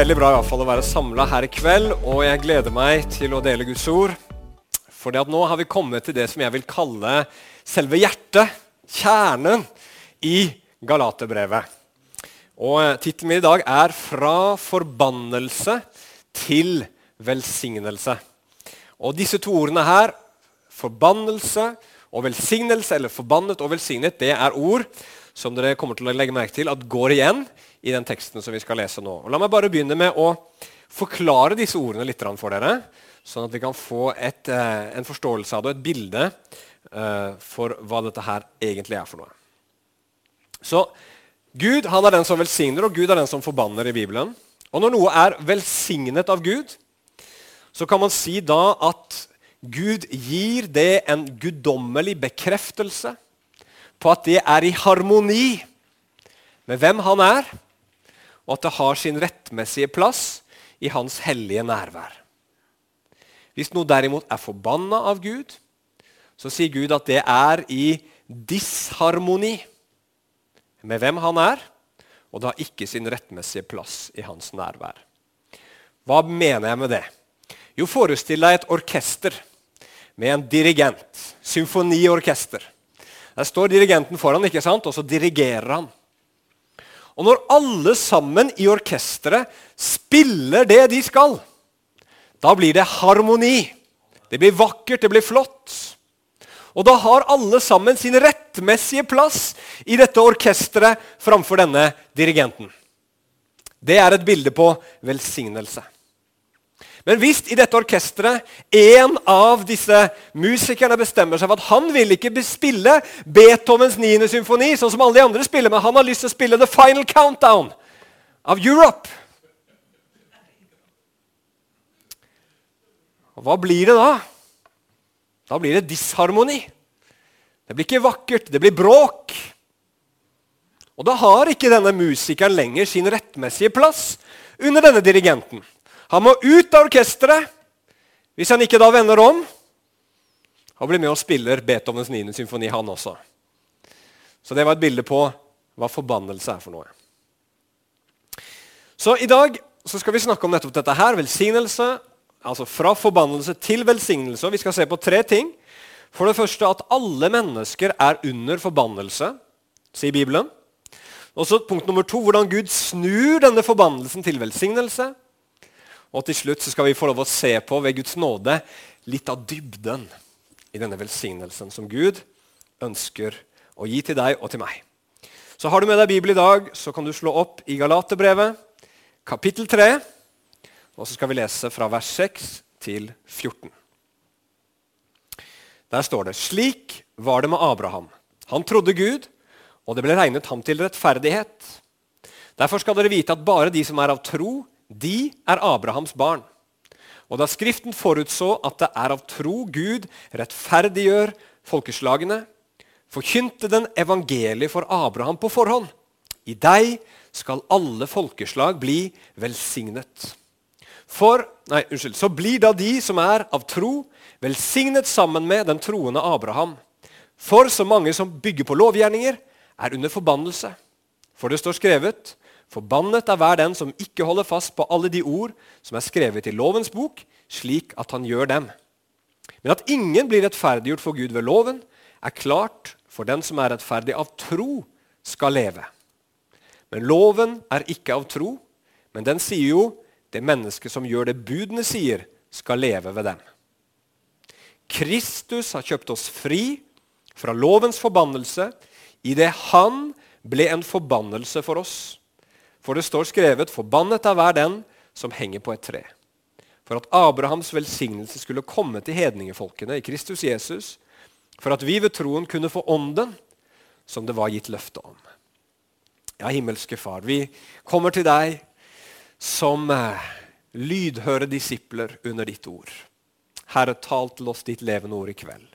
Veldig bra i hvert fall å være samla her i kveld, og jeg gleder meg til å dele Guds ord. For nå har vi kommet til det som jeg vil kalle selve hjertet, kjernen, i Galaterbrevet. Og Tittelen min i dag er 'Fra forbannelse til velsignelse'. Og Disse to ordene her, forbannelse og velsignelse, eller forbannet og velsignet, det er ord som dere kommer til å legge merke til at går igjen i den teksten som vi skal lese nå. Og la meg bare begynne med å forklare disse ordene litt for dere, sånn at vi kan få et, eh, en forståelse av det og et bilde eh, for hva dette her egentlig er for noe. Så Gud han er den som velsigner, og Gud er den som forbanner i Bibelen. Og når noe er velsignet av Gud, så kan man si da at Gud gir det en guddommelig bekreftelse på at det er i harmoni med hvem han er, og at det har sin rettmessige plass i hans hellige nærvær. Hvis noe derimot er forbanna av Gud, så sier Gud at det er i disharmoni med hvem han er, og det har ikke sin rettmessige plass i hans nærvær. Hva mener jeg med det? Jo, forestill deg et orkester med en dirigent. Symfoniorkester. Der står dirigenten foran, ikke sant? og så dirigerer han. Og når alle sammen i orkesteret spiller det de skal, da blir det harmoni. Det blir vakkert, det blir flott. Og da har alle sammen sin rettmessige plass i dette orkesteret framfor denne dirigenten. Det er et bilde på velsignelse. Men hvis i dette orkesteret en av disse musikerne bestemmer seg for at han vil ikke spille Beethovens 9. symfoni, sånn som alle de andre spiller, men han har lyst til å spille The Final Countdown av Europe Og Hva blir det da? Da blir det disharmoni. Det blir ikke vakkert, det blir bråk. Og da har ikke denne musikeren lenger sin rettmessige plass under denne dirigenten. Han må ut av orkesteret hvis han ikke da vender om og blir med og spiller Beethovens 9. symfoni, han også. Så det var et bilde på hva forbannelse er for noe. Så i dag så skal vi snakke om nettopp dette her, velsignelse. Altså fra forbannelse til velsignelse. Vi skal se på tre ting. For det første at alle mennesker er under forbannelse, sier Bibelen. Og så punkt nummer to hvordan Gud snur denne forbannelsen til velsignelse. Og til slutt så skal vi få lov å se på ved Guds nåde litt av dybden i denne velsignelsen som Gud ønsker å gi til deg og til meg. Så Har du med deg Bibelen i dag, så kan du slå opp i Galaterbrevet, kapittel 3. Og så skal vi lese fra vers 6 til 14. Der står det Slik var det med Abraham. Han trodde Gud, og det ble regnet ham til rettferdighet. Derfor skal dere vite at bare de som er av tro, de er Abrahams barn. Og da Skriften forutså at det er av tro Gud rettferdiggjør folkeslagene, forkynte den evangeliet for Abraham på forhånd. I deg skal alle folkeslag bli velsignet. For, nei, unnskyld, Så blir da de som er av tro, velsignet sammen med den troende Abraham. For så mange som bygger på lovgjerninger, er under forbannelse. For det står skrevet:" Forbannet er hver den som ikke holder fast på alle de ord som er skrevet i lovens bok, slik at han gjør dem. Men at ingen blir rettferdiggjort for Gud ved loven, er klart, for den som er rettferdig av tro, skal leve. Men loven er ikke av tro, men den sier jo det mennesket som gjør det budene sier, skal leve ved dem. Kristus har kjøpt oss fri fra lovens forbannelse idet han ble en forbannelse for oss. For det står skrevet:" Forbannet er hver den som henger på et tre. For at Abrahams velsignelse skulle komme til hedningefolkene i Kristus Jesus, for at vi ved troen kunne få ånden som det var gitt løfte om. Ja, himmelske Far, vi kommer til deg som eh, lydhøre disipler under ditt ord. Herre, tal til oss ditt levende ord i kveld.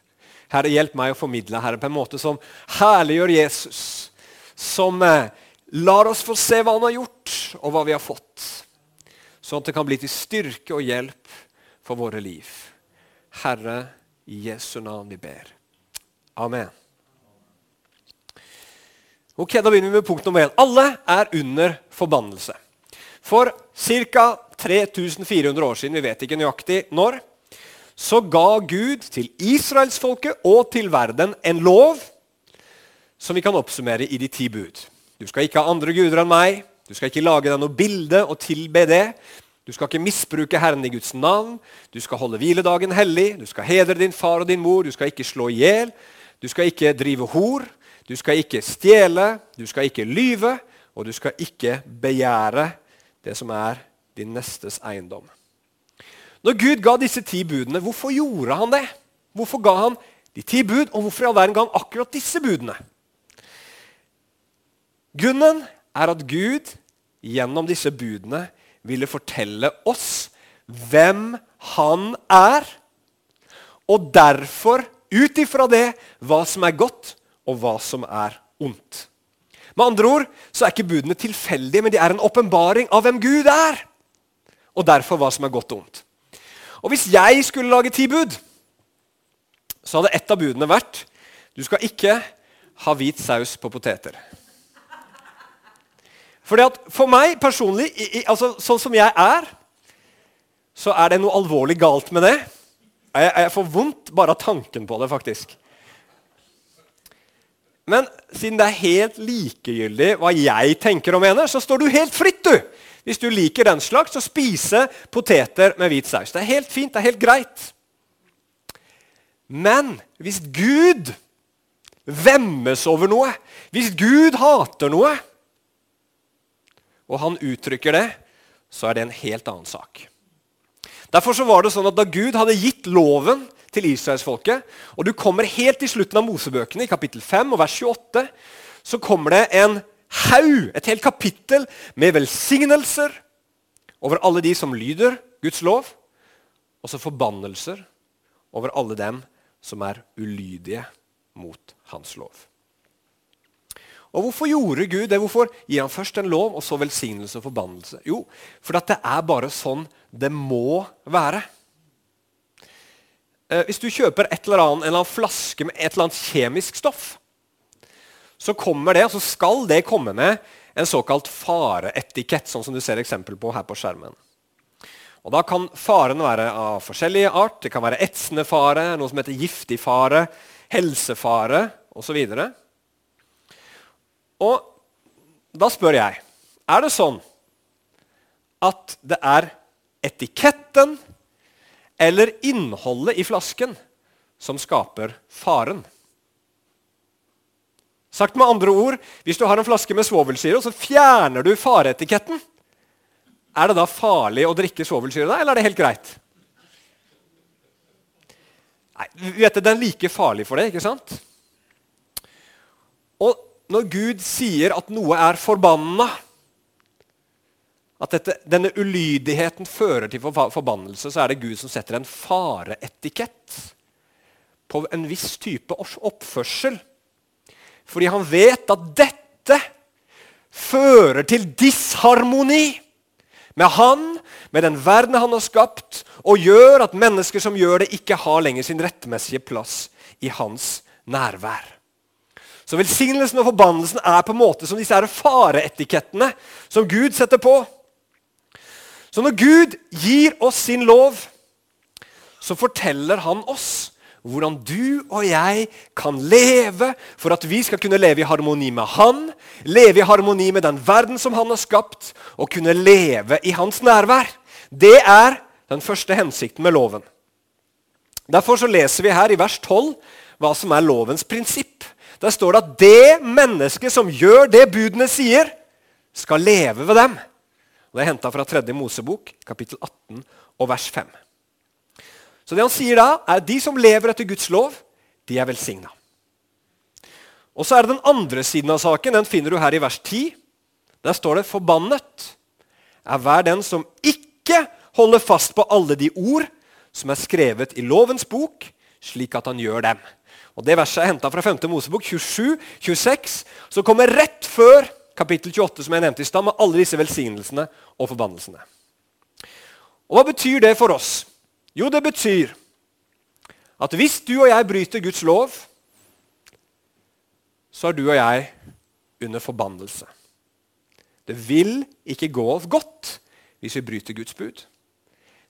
Herre, hjelp meg å formidle Herre, på en måte som herliggjør Jesus. Som eh, lar oss få se hva han har gjort, og hva vi har fått. Sånn at det kan bli til styrke og hjelp for våre liv. Herre, i Jesu navn vi ber. Amen. Ok, Da begynner vi med punkt nummer én. Alle er under forbannelse. For ca. 3400 år siden, vi vet ikke nøyaktig når, så ga Gud til israelsfolket og til verden en lov som vi kan oppsummere i de ti bud. Du skal ikke ha andre guder enn meg. Du skal ikke lage deg noe bilde og tilbe det. Du skal ikke misbruke Herren i Guds navn. Du skal holde hviledagen hellig. Du skal hedre din far og din mor. Du skal ikke slå i hjel. Du skal ikke drive hor. Du skal ikke stjele. Du skal ikke lyve. Og du skal ikke begjære det som er din nestes eiendom. Når Gud ga disse ti budene, hvorfor gjorde han det? Hvorfor ga han de ti bud, og hvorfor i all verden ga han akkurat disse budene? Grunnen er at Gud gjennom disse budene ville fortelle oss hvem han er, og derfor, ut ifra det, hva som er godt, og hva som er ondt. Med andre ord så er ikke budene tilfeldige, men de er en åpenbaring av hvem Gud er. Og derfor hva som er godt og ondt. Og Hvis jeg skulle lage ti bud, så hadde ett av budene vært du skal ikke ha hvit saus på poteter. Fordi at For meg personlig, i, i, altså sånn som jeg er, så er det noe alvorlig galt med det. Jeg, jeg får vondt bare av tanken på det, faktisk. Men siden det er helt likegyldig hva jeg tenker og mener, så står du helt fritt, du! Hvis du liker den slags, så spise poteter med hvit saus. Det er helt fint, det er helt greit. Men hvis Gud vemmes over noe, hvis Gud hater noe, og han uttrykker det, så er det en helt annen sak. Derfor så var det sånn at Da Gud hadde gitt loven til israelsfolket. Og du kommer helt til slutten av Mosebøkene, i kapittel 5 og vers 28. Så kommer det en haug, et helt kapittel, med velsignelser over alle de som lyder Guds lov, og så forbannelser over alle dem som er ulydige mot hans lov. Og Hvorfor gjorde Gud det? Hvorfor gir han først en lov, og så velsignelse og forbannelse? Jo, for det er bare sånn det må være. Eh, hvis du kjøper et eller annet, en eller annen flaske med et eller annet kjemisk stoff, så kommer det, så skal det komme med en såkalt fareetikett, sånn som du ser eksempel på her på skjermen. Og Da kan faren være av forskjellige art. Det kan være etsende fare, noe som heter giftig fare, helsefare osv. Og, og da spør jeg er det sånn at det er etiketten eller innholdet i flasken som skaper faren. Sagt med andre ord, Hvis du har en flaske med svovelsyre, så fjerner du fareetiketten, er det da farlig å drikke svovelsyre da, eller er det helt greit? Nei, vet vet Den er like farlig for det, ikke sant? Og når Gud sier at noe er forbanna, at dette, denne ulydigheten fører til forbannelse, så er det Gud som setter en fareetikett på en viss type oppførsel. Fordi han vet at dette fører til disharmoni med han, med den verden han har skapt, og gjør at mennesker som gjør det, ikke har lenger sin rettmessige plass i hans nærvær. Så velsignelsen og forbannelsen er på en måte som disse fareetikettene som Gud setter på. Så når Gud gir oss sin lov, så forteller han oss hvordan du og jeg kan leve for at vi skal kunne leve i harmoni med Han, leve i harmoni med den verden som Han har skapt, og kunne leve i Hans nærvær. Det er den første hensikten med loven. Derfor så leser vi her i vers 12 hva som er lovens prinsipp. Der står det at det mennesket som gjør det budene sier, skal leve ved dem. Og Det er henta fra 3. Mosebok, kapittel 18 og vers 5. Så det han sier da, er at de som lever etter Guds lov, de er velsigna. Og så er det den andre siden av saken. Den finner du her i vers 10. Der står det 'forbannet er hver den som ikke holder fast på alle de ord som er skrevet i lovens bok, slik at han gjør dem. Og Det verset er henta fra 5. Mosebok 27, 26, som kommer rett før kapittel 28, som jeg nevnte i stad, med alle disse velsignelsene og forbannelsene. Og Hva betyr det for oss? Jo, det betyr at hvis du og jeg bryter Guds lov, så er du og jeg under forbannelse. Det vil ikke gå godt hvis vi bryter Guds bud.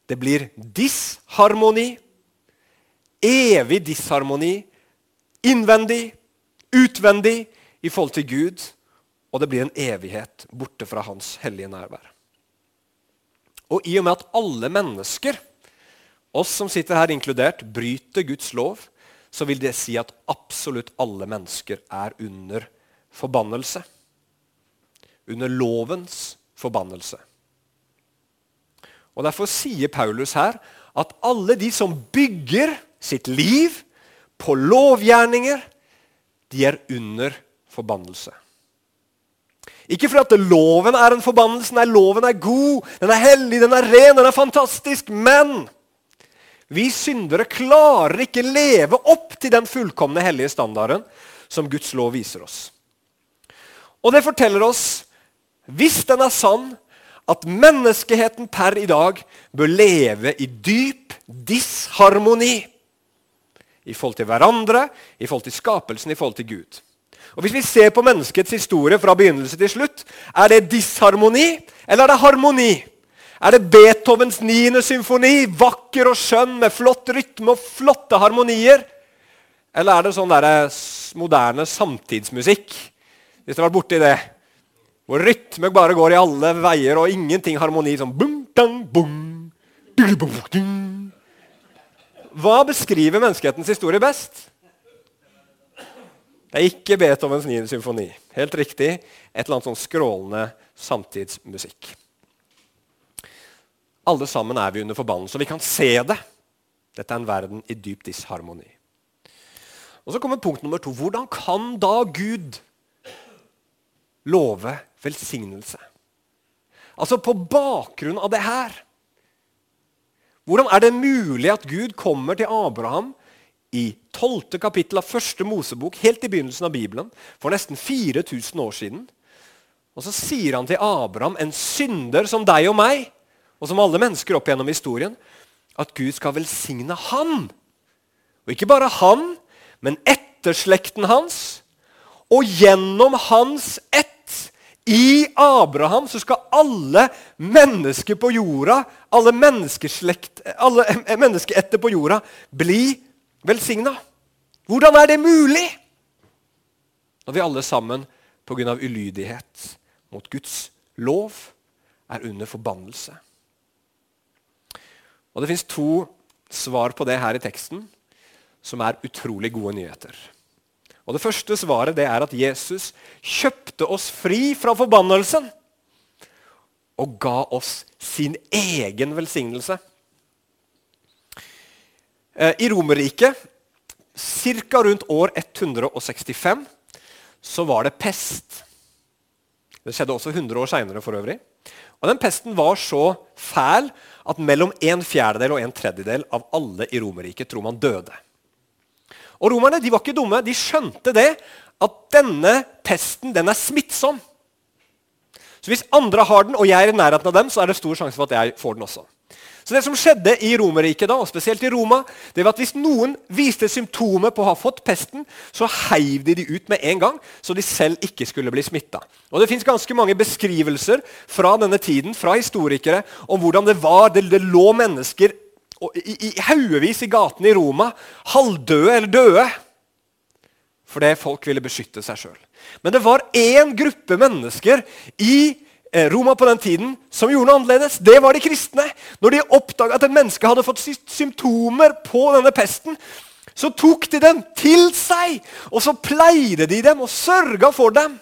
Det blir disharmoni. Evig disharmoni. Innvendig, utvendig i forhold til Gud. Og det blir en evighet borte fra Hans hellige nærvær. Og i og med at alle mennesker, oss som sitter her inkludert, bryter Guds lov, så vil det si at absolutt alle mennesker er under forbannelse. Under lovens forbannelse. Og Derfor sier Paulus her at alle de som bygger sitt liv på lovgjerninger, de er under forbannelse. Ikke fordi at loven er en forbannelse. Nei, loven er god, den er hellig, den er ren, den er fantastisk. Men vi syndere klarer ikke leve opp til den fullkomne hellige standarden som Guds lov viser oss. Og det forteller oss, hvis den er sann, at menneskeheten per i dag bør leve i dyp disharmoni i forhold til hverandre, i forhold til skapelsen, i forhold til Gud. Og Hvis vi ser på menneskets historie fra begynnelse til slutt, er det disharmoni eller er det harmoni? Er det Beethovens 9. symfoni, vakker og skjønn med flott rytme og flotte harmonier? Eller er det sånn der moderne samtidsmusikk? Hvis dere har vært borti det. Hvor rytme bare går i alle veier, og ingenting harmoni. Sånn bum, dang, bum, Hva beskriver menneskehetens historie best? Det er ikke Beethovens 9. symfoni. Helt riktig. Et eller annet sånn skrålende samtidsmusikk. Alle sammen er vi under forbannelse, og vi kan se det. Dette er en verden i dyp disharmoni. Og Så kommer punkt nummer to. Hvordan kan da Gud love velsignelse. Altså på bakgrunn av det her Hvordan er det mulig at Gud kommer til Abraham i 12. kapittel av første Mosebok, helt i begynnelsen av Bibelen, for nesten 4000 år siden? Og så sier han til Abraham, en synder som deg og meg, og som alle mennesker opp gjennom historien, at Gud skal velsigne han. Og ikke bare han, men etterslekten hans. Og gjennom hans ett i Abraham så skal alle mennesker på jorda, alle, alle menneskeetter på jorda, bli velsigna. Hvordan er det mulig? Når vi alle sammen pga. ulydighet mot Guds lov er under forbannelse. Og Det fins to svar på det her i teksten som er utrolig gode nyheter. Og Det første svaret det er at Jesus kjøpte oss fri fra forbannelsen og ga oss sin egen velsignelse. Eh, I Romerriket, ca. rundt år 165, så var det pest. Det skjedde også 100 år seinere for øvrig. Og Den pesten var så fæl at mellom en fjerdedel og en tredjedel av alle i Romerriket tror man døde. Og Romerne de var ikke dumme. De skjønte det at denne pesten den er smittsom. Så Hvis andre har den, og jeg er i nærheten av dem, så er det stor sjanse for at jeg får den også. Så det som skjedde i Romerriket, da, og spesielt i Roma, det var at hvis noen viste symptomer på å ha fått pesten, så heiv de de ut med en gang, så de selv ikke skulle bli smitta. Det fins ganske mange beskrivelser fra denne tiden fra historikere om hvordan det var. Det, det lå mennesker i, i haugevis i gatene i Roma, halvdøde eller døde. Fordi folk ville beskytte seg sjøl. Men det var én gruppe mennesker i eh, Roma på den tiden som gjorde noe annerledes. Det var de kristne. Når de oppdaga at et menneske hadde fått symptomer på denne pesten, så tok de dem til seg, og så pleide de dem og sørga for dem.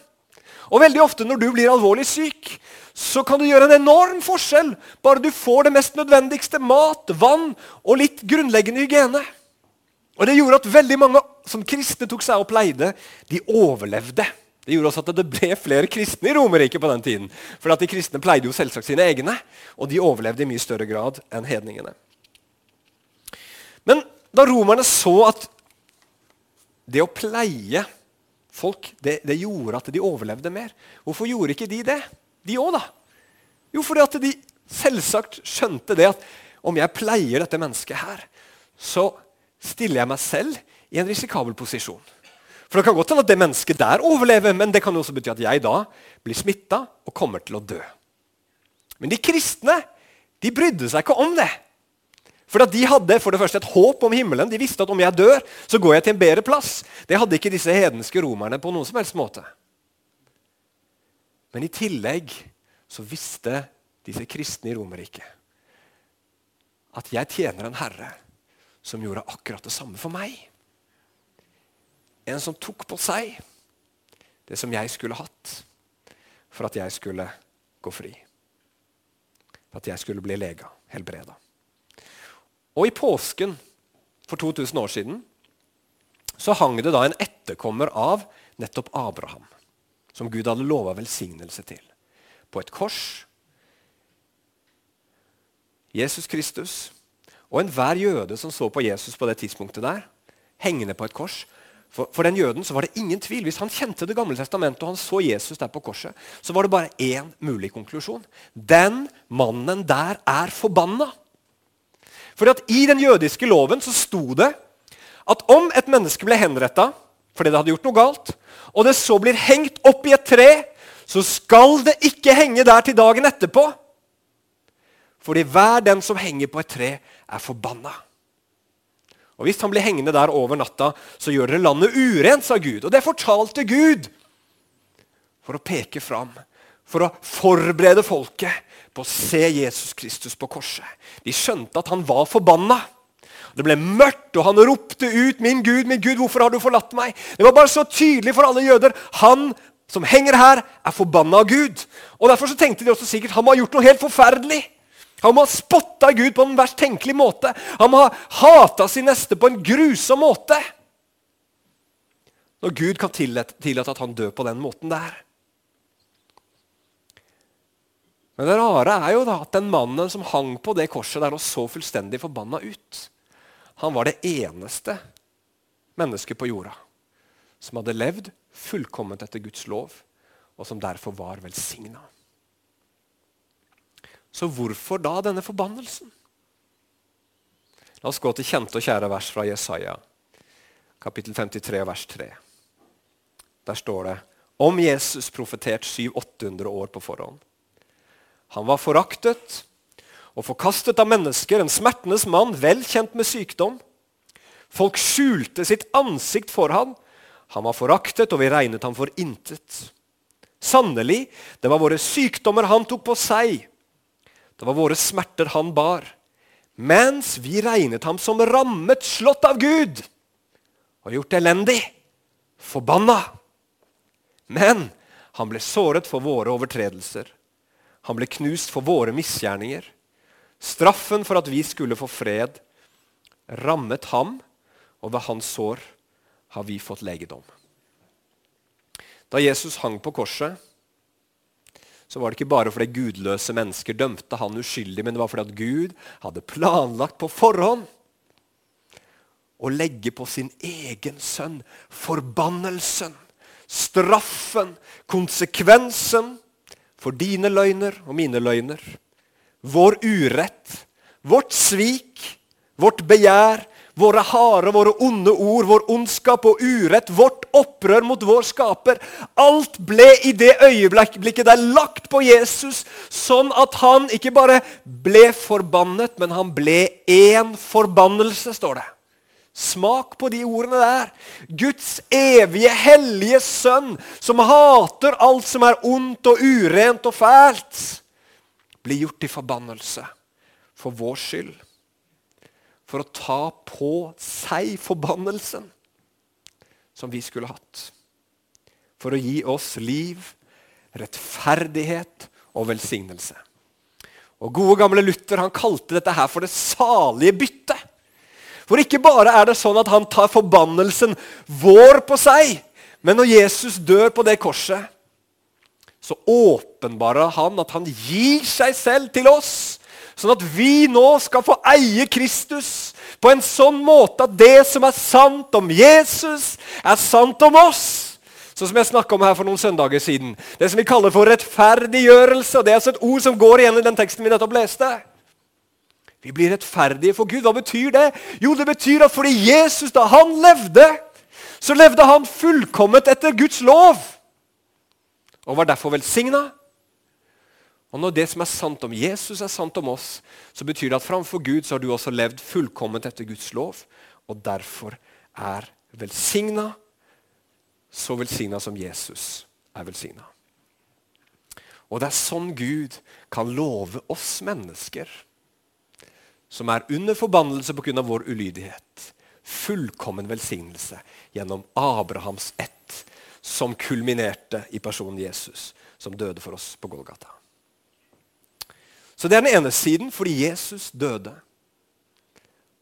Og veldig ofte når du blir alvorlig syk, så kan du gjøre en enorm forskjell bare du får det mest nødvendigste mat, vann og litt grunnleggende hygiene. Og Det gjorde at veldig mange som kristne tok seg og pleide, de overlevde. Det gjorde også at det ble flere kristne i Romerriket på den tiden. For de kristne pleide jo selvsagt sine egne, og de overlevde i mye større grad enn hedningene. Men da romerne så at det å pleie folk, det, det gjorde at de overlevde mer, hvorfor gjorde ikke de det? de òg, da? Jo, fordi at de selvsagt skjønte det at om jeg pleier dette mennesket her, så stiller jeg meg selv i en risikabel posisjon. For det kan godt hende at det mennesket der overlever, men det kan også bety at jeg da blir smitta og kommer til å dø. Men de kristne de brydde seg ikke om det. For De hadde for det første et håp om himmelen. De visste at om jeg dør, så går jeg til en bedre plass. Det hadde ikke disse hedenske romerne på noen som helst måte. Men i tillegg så visste disse kristne i Romerriket at jeg tjener en herre som gjorde akkurat det samme for meg. En som tok på seg det som jeg skulle hatt for at jeg skulle gå fri. For at jeg skulle bli lega, helbreda. Og i påsken for 2000 år siden så hang det da en etterkommer av nettopp Abraham, som Gud hadde lova velsignelse til, på et kors. Jesus Kristus og enhver jøde som så på Jesus på det tidspunktet der, hengende på et kors, for, for, den jøden så var det ingen tvil. Hvis han kjente Det gamle testamentet og han så Jesus der på korset, så var det bare én mulig konklusjon. Den mannen der er forbanna. Fordi at I den jødiske loven så sto det at om et menneske ble henretta fordi det hadde gjort noe galt, og det så blir hengt opp i et tre, så skal det ikke henge der til dagen etterpå. Fordi hver den som henger på et tre, er forbanna. Og Hvis han blir hengende der over natta, så gjør dere landet urent, sa Gud. Og det fortalte Gud for å peke fram, for å forberede folket på å se Jesus Kristus på korset. De skjønte at han var forbanna. Det ble mørkt, og han ropte ut, 'Min Gud, min Gud, hvorfor har du forlatt meg?' Det var bare så tydelig for alle jøder. Han som henger her, er forbanna av Gud. Og Derfor så tenkte de også sikkert han må ha gjort noe helt forferdelig. Han må ha spotta Gud på den verst tenkelige måte. Han må ha hata sin neste på en grusom måte. Når Gud kan tillate at han dør på den måten der. Men det rare er jo da at den mannen som hang på det korset der og så fullstendig forbanna ut, han var det eneste mennesket på jorda som hadde levd fullkomment etter Guds lov, og som derfor var velsigna. Så hvorfor da denne forbannelsen? La oss gå til kjente og kjære vers fra Jesaja, kapittel 53, vers 3. Der står det om Jesus profetert 700-800 år på forhånd. Han var foraktet og forkastet av mennesker, en smertenes mann, vel kjent med sykdom. Folk skjulte sitt ansikt for han. Han var foraktet, og vi regnet ham for intet. Sannelig, det var våre sykdommer han tok på seg. Det var våre smerter han bar. Mens vi regnet ham som rammet, slått av Gud og gjort elendig, forbanna. Men han ble såret for våre overtredelser. Han ble knust for våre misgjerninger. Straffen for at vi skulle få fred, rammet ham, og ved hans sår har vi fått legedom. Da Jesus hang på korset, så var det ikke bare fordi gudløse mennesker dømte han uskyldig, men det var fordi at Gud hadde planlagt på forhånd å legge på sin egen sønn forbannelsen, straffen, konsekvensen for dine løgner og mine løgner. Vår urett, vårt svik, vårt begjær, Våre harde, våre onde ord, vår ondskap og urett, vårt opprør mot vår skaper. Alt ble i det øyeblikket der lagt på Jesus, sånn at han ikke bare ble forbannet, men han ble én forbannelse, står det. Smak på de ordene der. Guds evige, hellige sønn, som hater alt som er ondt og urent og fælt, blir gjort til forbannelse for vår skyld for å ta på seg forbannelsen som vi skulle hatt. For å gi oss liv, rettferdighet og velsignelse. Og Gode, gamle Luther han kalte dette her for det salige byttet. For ikke bare er det sånn at han tar forbannelsen vår på seg, men når Jesus dør på det korset, så åpenbarer han at han gir seg selv til oss Sånn at vi nå skal få eie Kristus på en sånn måte at det som er sant om Jesus, er sant om oss. Sånn som jeg snakka om her for noen søndager siden. Det som vi kaller for rettferdiggjørelse. og Det er altså et ord som går igjen i den teksten vi nettopp leste. Vi blir rettferdige for Gud. Hva betyr det? Jo, det betyr at fordi Jesus, da han levde, så levde han fullkomment etter Guds lov og var derfor velsigna. Og når det som er sant om Jesus, er sant om oss, så betyr det at framfor Gud så har du også levd fullkomment etter Guds lov, og derfor er velsigna, så velsigna som Jesus er velsigna. Og det er sånn Gud kan love oss mennesker, som er under forbannelse pga. vår ulydighet, fullkommen velsignelse gjennom Abrahams ett, som kulminerte i personen Jesus, som døde for oss på Golgata. Så det er den ene siden, fordi Jesus døde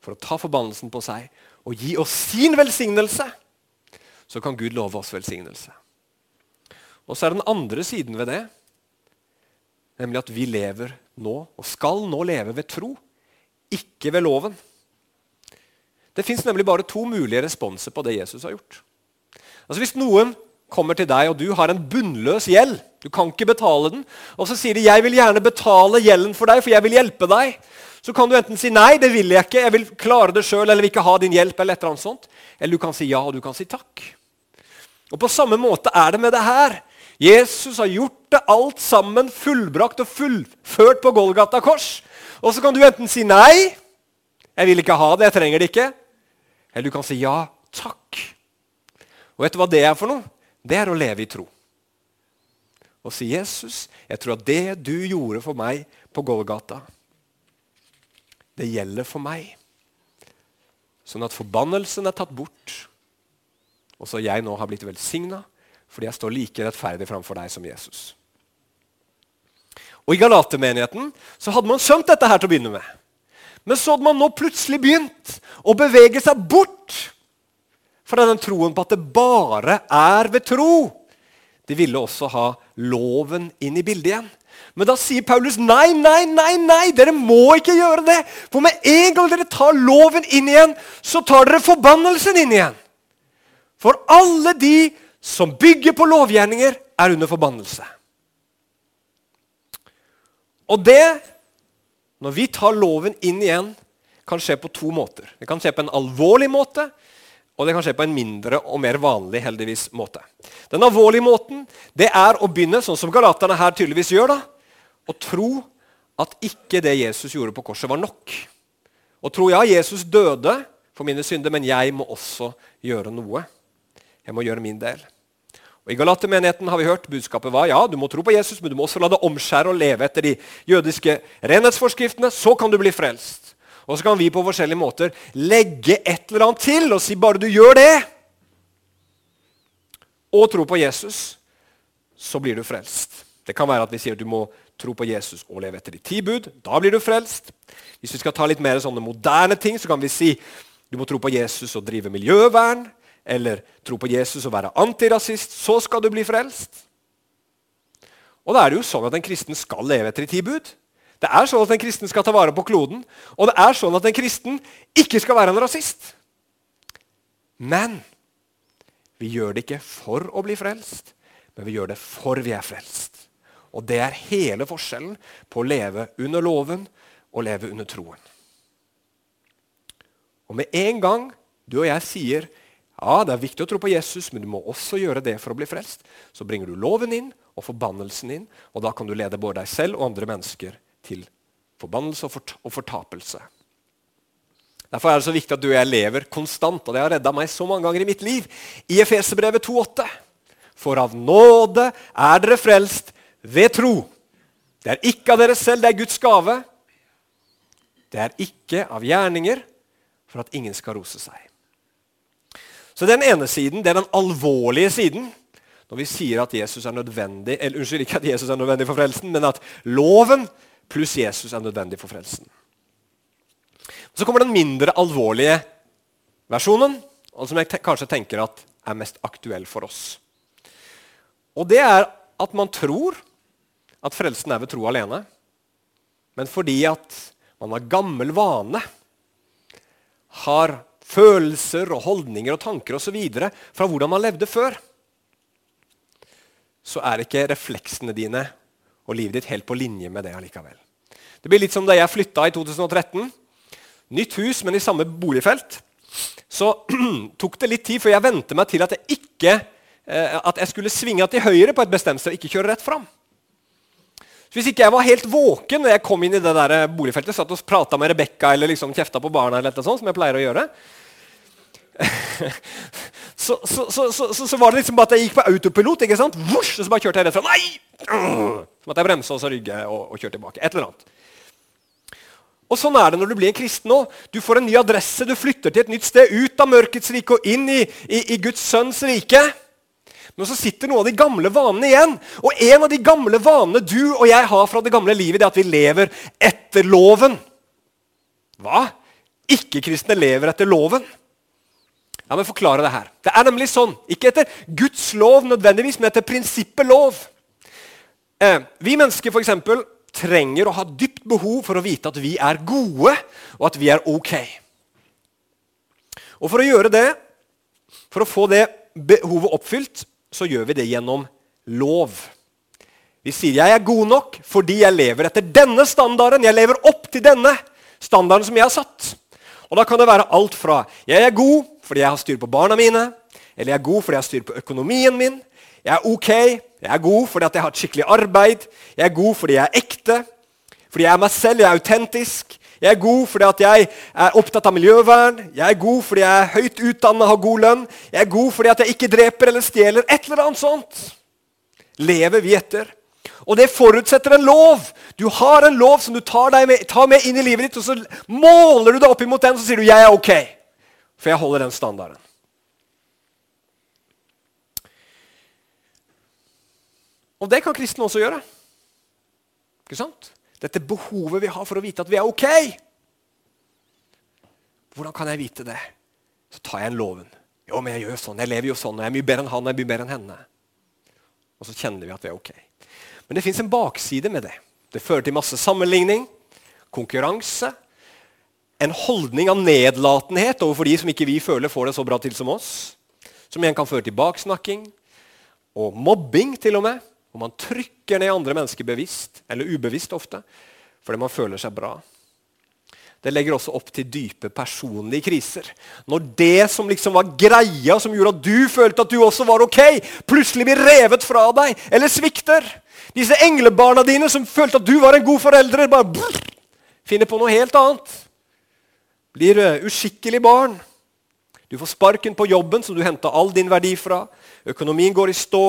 for å ta forbannelsen på seg og gi oss sin velsignelse. Så kan Gud love oss velsignelse. Og så er den andre siden ved det, nemlig at vi lever nå, og skal nå leve ved tro, ikke ved loven. Det fins nemlig bare to mulige responser på det Jesus har gjort. Altså Hvis noen kommer til deg, og du har en bunnløs gjeld. Du kan ikke betale den. Og så sier de 'jeg vil gjerne betale gjelden for deg, for jeg vil hjelpe deg'. Så kan du enten si 'nei, det vil jeg ikke, jeg vil klare det sjøl', eller vil ikke ha din hjelp. Eller et eller annet sånt. Eller du kan si ja, og du kan si takk. Og På samme måte er det med det her. Jesus har gjort det alt sammen fullbrakt og fullført på Golgata kors. Og så kan du enten si nei, jeg vil ikke ha det, jeg trenger det ikke. Eller du kan si ja, takk. Og vet du hva det er for noe? det er å leve i tro. Og si, 'Jesus, jeg tror at det du gjorde for meg på Golgata, det gjelder for meg.' Sånn at forbannelsen er tatt bort, og så jeg nå har blitt velsigna fordi jeg står like rettferdig framfor deg som Jesus. Og I Galatermenigheten så hadde man skjønt dette her til å begynne med. Men så hadde man nå plutselig begynt å bevege seg bort fra den troen på at det bare er ved tro. De ville også ha loven inn i bildet igjen. Men da sier Paulus nei, nei, nei, nei, dere må ikke gjøre det. For med en gang dere tar loven inn igjen, så tar dere forbannelsen inn igjen. For alle de som bygger på lovgjerninger, er under forbannelse. Og det, når vi tar loven inn igjen, kan skje på to måter. Det kan skje på en alvorlig måte, og det kan skje på en mindre og mer vanlig heldigvis måte. Den alvorlige måten det er å begynne, sånn som galaterne her tydeligvis gjør, da, å tro at ikke det Jesus gjorde på korset, var nok. Og tro ja, Jesus døde for mine synder, men jeg må også gjøre noe. Jeg må gjøre min del. Og I Galatermenigheten har vi hørt budskapet var ja, du må tro på Jesus, men du må også la deg omskjære og leve etter de jødiske renhetsforskriftene. Så kan du bli frelst. Og så kan vi på forskjellige måter legge et eller annet til og si bare du gjør det, og tro på Jesus, så blir du frelst. Det kan være at vi sier du må tro på Jesus og leve etter de ti bud. Da blir du frelst. Hvis vi skal ta litt mer sånne moderne ting, så kan vi si du må tro på Jesus og drive miljøvern. Eller tro på Jesus og være antirasist. Så skal du bli frelst. Og da er det jo sånn at en kristen skal leve etter de ti. Det er sånn at en kristen skal ta vare på kloden, og det er sånn at en kristen ikke skal være en rasist. Men vi gjør det ikke for å bli frelst, men vi gjør det for vi er frelst. Og det er hele forskjellen på å leve under loven og leve under troen. Og med en gang du og jeg sier ja, det er viktig å tro på Jesus, men du må også gjøre det for å bli frelst, så bringer du loven inn og forbannelsen inn, og da kan du lede både deg selv og andre mennesker til forbannelse og, fort og fortapelse. Derfor er det så viktig at du og jeg lever konstant, og det har redda meg så mange ganger i mitt liv. I Efeserbrevet 2,8.: For av nåde er dere frelst ved tro. Det er ikke av dere selv, det er Guds gave. Det er ikke av gjerninger, for at ingen skal rose seg. Så den ene siden, det er den alvorlige siden. Når vi sier at Jesus er nødvendig, eller unnskyld, ikke at Jesus er nødvendig for frelsen, men at loven pluss Jesus er nødvendig for frelsen. Så kommer den mindre alvorlige versjonen, og som jeg kanskje tenker at er mest aktuell for oss. Og det er at man tror at frelsen er ved tro alene, men fordi at man har gammel vane, har følelser og holdninger og tanker osv. fra hvordan man levde før, så er ikke refleksene dine og livet ditt helt på linje med det allikevel. Det blir litt som da jeg flytta i 2013. Nytt hus, men i samme boligfelt. så tok det litt tid før jeg vente meg til at jeg ikke eh, at jeg skulle svinge til høyre på et bestemt sted og ikke kjøre rett fram. Så Hvis ikke jeg var helt våken når jeg kom inn i det der boligfeltet, satt og prata med Rebekka eller liksom kjefta på barna, eller noe sånt, som jeg pleier å gjøre, så, så, så, så, var det liksom bare at jeg gikk på autopilot. ikke sant? Vush, og så bare kjørte jeg rett fram. Nei! Som at jeg bremsa og så rygga og, og kjørte tilbake. Et eller annet. Og Sånn er det når du blir en kristen òg. Du får en ny adresse, du flytter til et nytt sted. Ut av mørkets rike og inn i, i, i Guds sønns rike. Men så sitter noen av de gamle vanene igjen. Og en av de gamle vanene du og jeg har fra det gamle livet, det er at vi lever etter loven. Hva? Ikke-kristne lever etter loven. La meg forklare det her. Det er nemlig sånn, ikke etter Guds lov nødvendigvis, men etter prinsippet lov. Eh, vi mennesker for eksempel, trenger å ha dypt behov for å vite at vi er gode, og at vi er ok. Og For å gjøre det, for å få det behovet oppfylt, så gjør vi det gjennom lov. Vi sier 'jeg er god nok fordi jeg lever etter denne standarden'. Jeg lever opp til denne standarden som jeg har satt. Og Da kan det være alt fra 'jeg er god fordi jeg har styr på barna mine', eller 'jeg er god fordi jeg har styr på økonomien min', 'jeg er ok jeg er god fordi jeg har et skikkelig arbeid. Jeg er god fordi jeg er ekte. Fordi jeg er meg selv, jeg er autentisk. Jeg er god fordi jeg er opptatt av miljøvern. Jeg er god fordi jeg er høyt utdanna og har god lønn. Jeg er god fordi jeg ikke dreper eller stjeler. Et eller annet sånt lever vi etter. Og det forutsetter en lov. Du har en lov som du tar, med, tar med inn i livet ditt, og så måler du deg opp imot den, så sier du 'jeg er ok'. For jeg holder den standarden. Og det kan kristne også gjøre. Ikke sant? Dette behovet vi har for å vite at vi er ok. Hvordan kan jeg vite det? Så tar jeg en loven. Jo, men jeg gjør sånn, jeg lever jo sånn, jeg er mye bedre enn han jeg er mye bedre enn henne. Og så kjenner vi at vi er ok. Men det fins en bakside med det. Det fører til masse sammenligning, konkurranse, en holdning av nedlatenhet overfor de som ikke vi føler får det så bra til som oss. Som igjen kan føre til baksnakking og mobbing, til og med. Hvor man trykker ned andre mennesker bevisst, eller ubevisst ofte, fordi man føler seg bra. Det legger også opp til dype personlige kriser. Når det som liksom var greia, som gjorde at du følte at du også var ok, plutselig blir revet fra deg eller svikter. Disse englebarna dine som følte at du var en god forelder, bare brr, finner på noe helt annet. Blir uskikkelig barn. Du får sparken på jobben som du henta all din verdi fra. Økonomien går i stå.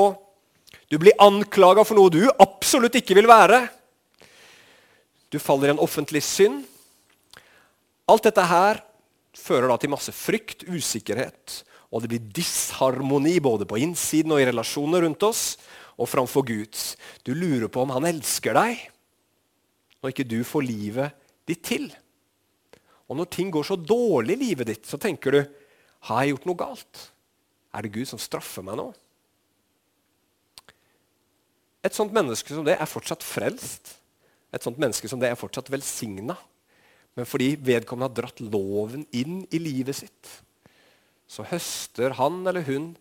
Du blir anklaga for noe du absolutt ikke vil være. Du faller i en offentlig synd. Alt dette her fører da til masse frykt, usikkerhet, og det blir disharmoni både på innsiden og i relasjoner rundt oss og framfor Gud. Du lurer på om han elsker deg når ikke du får livet ditt til. Og når ting går så dårlig i livet ditt, så tenker du har jeg gjort noe galt? Er det Gud som straffer meg nå? Et sånt menneske som det er fortsatt frelst. Et sånt menneske som det er fortsatt velsigna. Men fordi vedkommende har dratt loven inn i livet sitt, så høster han eller hun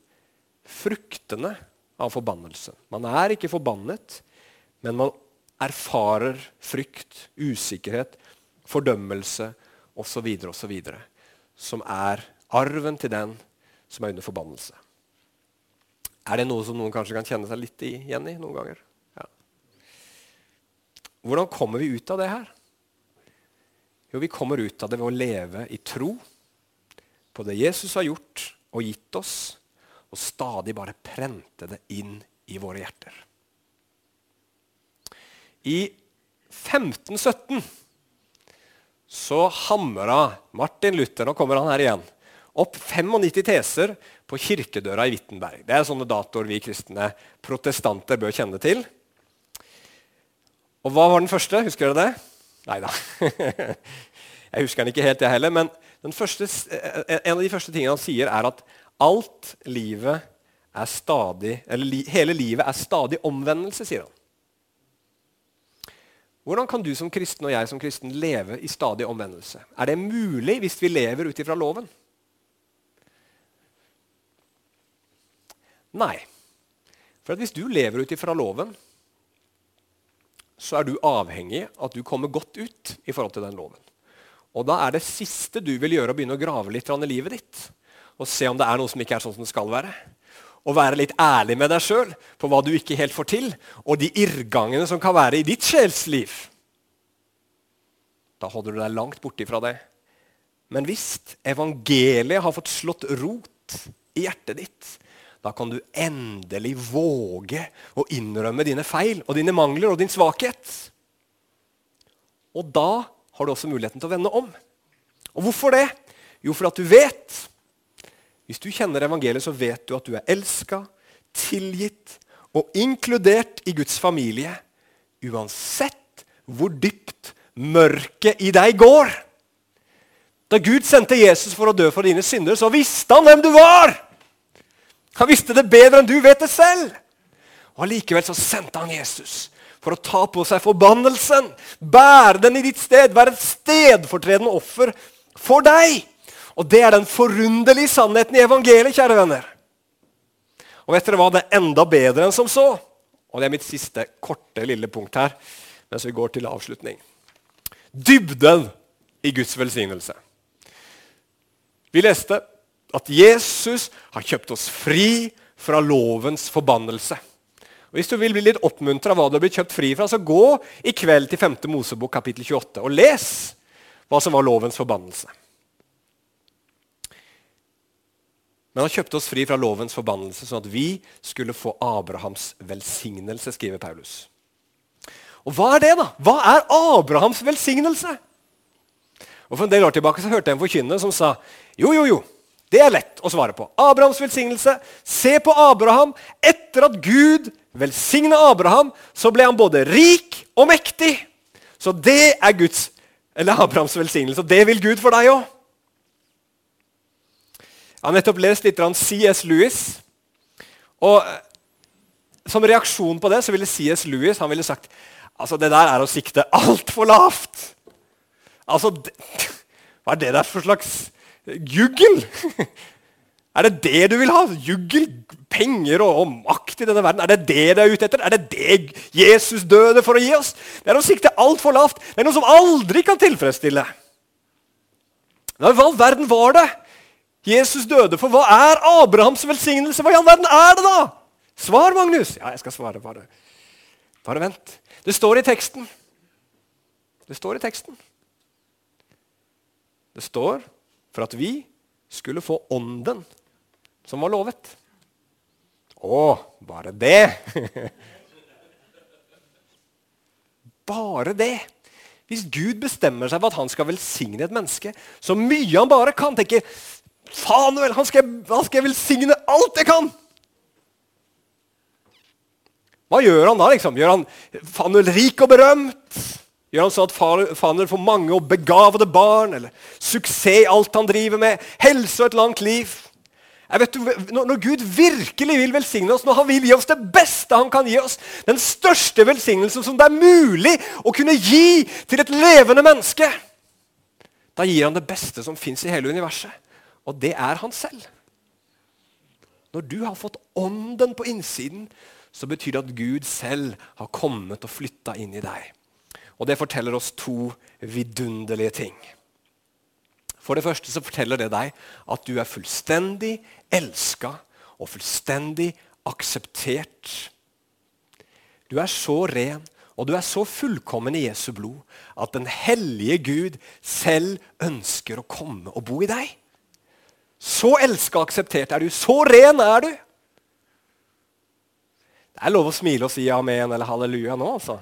fruktene av forbannelse. Man er ikke forbannet, men man erfarer frykt, usikkerhet, fordømmelse osv. osv. Som er arven til den som er under forbannelse. Er det noe som noen kanskje kan kjenne seg litt igjen i noen ganger? Ja. Hvordan kommer vi ut av det her? Jo, vi kommer ut av det ved å leve i tro på det Jesus har gjort og gitt oss, og stadig bare prente det inn i våre hjerter. I 1517 så hamra Martin Luther Nå kommer han her igjen opp 95 teser på kirkedøra i Wittenberg. Det er sånne datoer vi kristne protestanter bør kjenne til. Og hva var den første? Husker dere det? Nei da. Jeg husker den ikke helt, jeg heller. Men første, en av de første tingene han sier, er at alt livet er stadig, eller hele livet er stadig omvendelse, sier han. Hvordan kan du som kristen og jeg som kristen leve i stadig omvendelse? Er det mulig hvis vi lever ut ifra loven? Nei. For hvis du lever ut ifra loven, så er du avhengig av at du kommer godt ut i forhold til den loven. Og da er det siste du vil gjøre, å begynne å grave litt i livet ditt. Og se om det er noe som ikke er sånn som det skal være. Og være litt ærlig med deg sjøl på hva du ikke helt får til, og de irrgangene som kan være i ditt sjelsliv. Da holder du deg langt borti fra det. Men hvis evangeliet har fått slått rot i hjertet ditt, da kan du endelig våge å innrømme dine feil og dine mangler og din svakhet. Og da har du også muligheten til å vende om. Og hvorfor det? Jo, for at du vet. Hvis du kjenner evangeliet, så vet du at du er elska, tilgitt og inkludert i Guds familie. Uansett hvor dypt mørket i deg går. Da Gud sendte Jesus for å dø for dine synder, så visste han hvem du var! Han visste det bedre enn du vet det selv. Og Allikevel så sendte han Jesus for å ta på seg forbannelsen, bære den i ditt sted, være et stedfortredende offer for deg. Og Det er den forunderlige sannheten i evangeliet, kjære venner. Og vet dere hva? Det er enda bedre enn som så. Og det er mitt siste korte, lille punkt her mens vi går til avslutning. Dybden i Guds velsignelse. Vi leste at Jesus har kjøpt oss fri fra lovens forbannelse. Og Hvis du vil bli litt oppmuntra hva du har blitt kjøpt fri fra, så gå i kveld til 5. Mosebok kapittel 28 og les hva som var lovens forbannelse. Men han kjøpte oss fri fra lovens forbannelse, sånn at vi skulle få Abrahams velsignelse, skriver Paulus. Og Hva er det, da? Hva er Abrahams velsignelse? Og For en del år tilbake så hørte jeg en forkynner som sa jo, jo, jo, det er lett å svare på. Abrahams velsignelse. Se på Abraham. Etter at Gud velsigna Abraham, så ble han både rik og mektig. Så det er Guds, eller Abrahams velsignelse. Og det vil Gud for deg òg. Jeg har nettopp lest litt C.S. Lewis. Og eh, Som reaksjon på det så ville C.S. Lewis han ville sagt altså det der er å sikte altfor lavt. Altså, Hva er det der for slags Juggel! Er det det du vil ha? Juggel, penger og, og, makt i denne verden? Er det det du er ute etter? Er det det Jesus døde for å gi oss? Det er å sikte altfor lavt. Det er noe som aldri kan tilfredsstille. Hva i all verden var det Jesus døde for? Hva er Abrahams velsignelse? Hva i all verden er det, da? Svar, Magnus. Ja, jeg skal svare. Bare, bare vent. Det står i teksten. Det står i teksten. Det står for at vi skulle få ånden som var lovet. Å, bare det! bare det! Hvis Gud bestemmer seg for at han skal velsigne et menneske så mye han bare kan tenke, Fanuel, han skal, han skal velsigne alt jeg kan! Hva gjør han da? liksom? Gjør han Fanuel rik og berømt? Gjør han sånn at Fanuel får mange og begavede barn? Eller suksess i alt han driver med? Helse og et langt liv? Vet, når Gud virkelig vil velsigne oss, når han vil gi oss det beste han kan gi oss, den største velsignelsen som det er mulig å kunne gi til et levende menneske, da gir han det beste som fins i hele universet. Og det er han selv. Når du har fått ånden på innsiden, så betyr det at Gud selv har kommet og flytta inn i deg. Og det forteller oss to vidunderlige ting. For det første så forteller det deg at du er fullstendig elska og fullstendig akseptert. Du er så ren og du er så fullkommen i Jesu blod at den hellige Gud selv ønsker å komme og bo i deg. Så elska og akseptert er du. Så ren er du. Det er lov å smile og si amen eller halleluja nå, altså.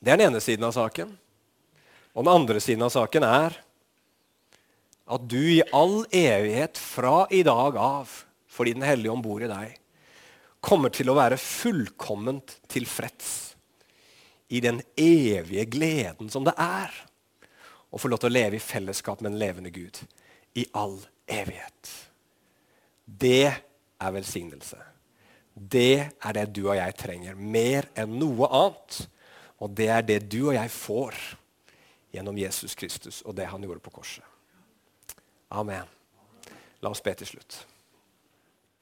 Det er den ene siden av saken. Og den andre siden av saken er at du i all evighet fra i dag av, fordi Den hellige ånd bor i deg, kommer til å være fullkomment tilfreds i den evige gleden som det er å få lov til å leve i fellesskap med en levende Gud i all evighet. Det er velsignelse. Det er det du og jeg trenger, mer enn noe annet. Og det er det du og jeg får gjennom Jesus Kristus og det han gjorde på korset. Amen. La oss be til slutt.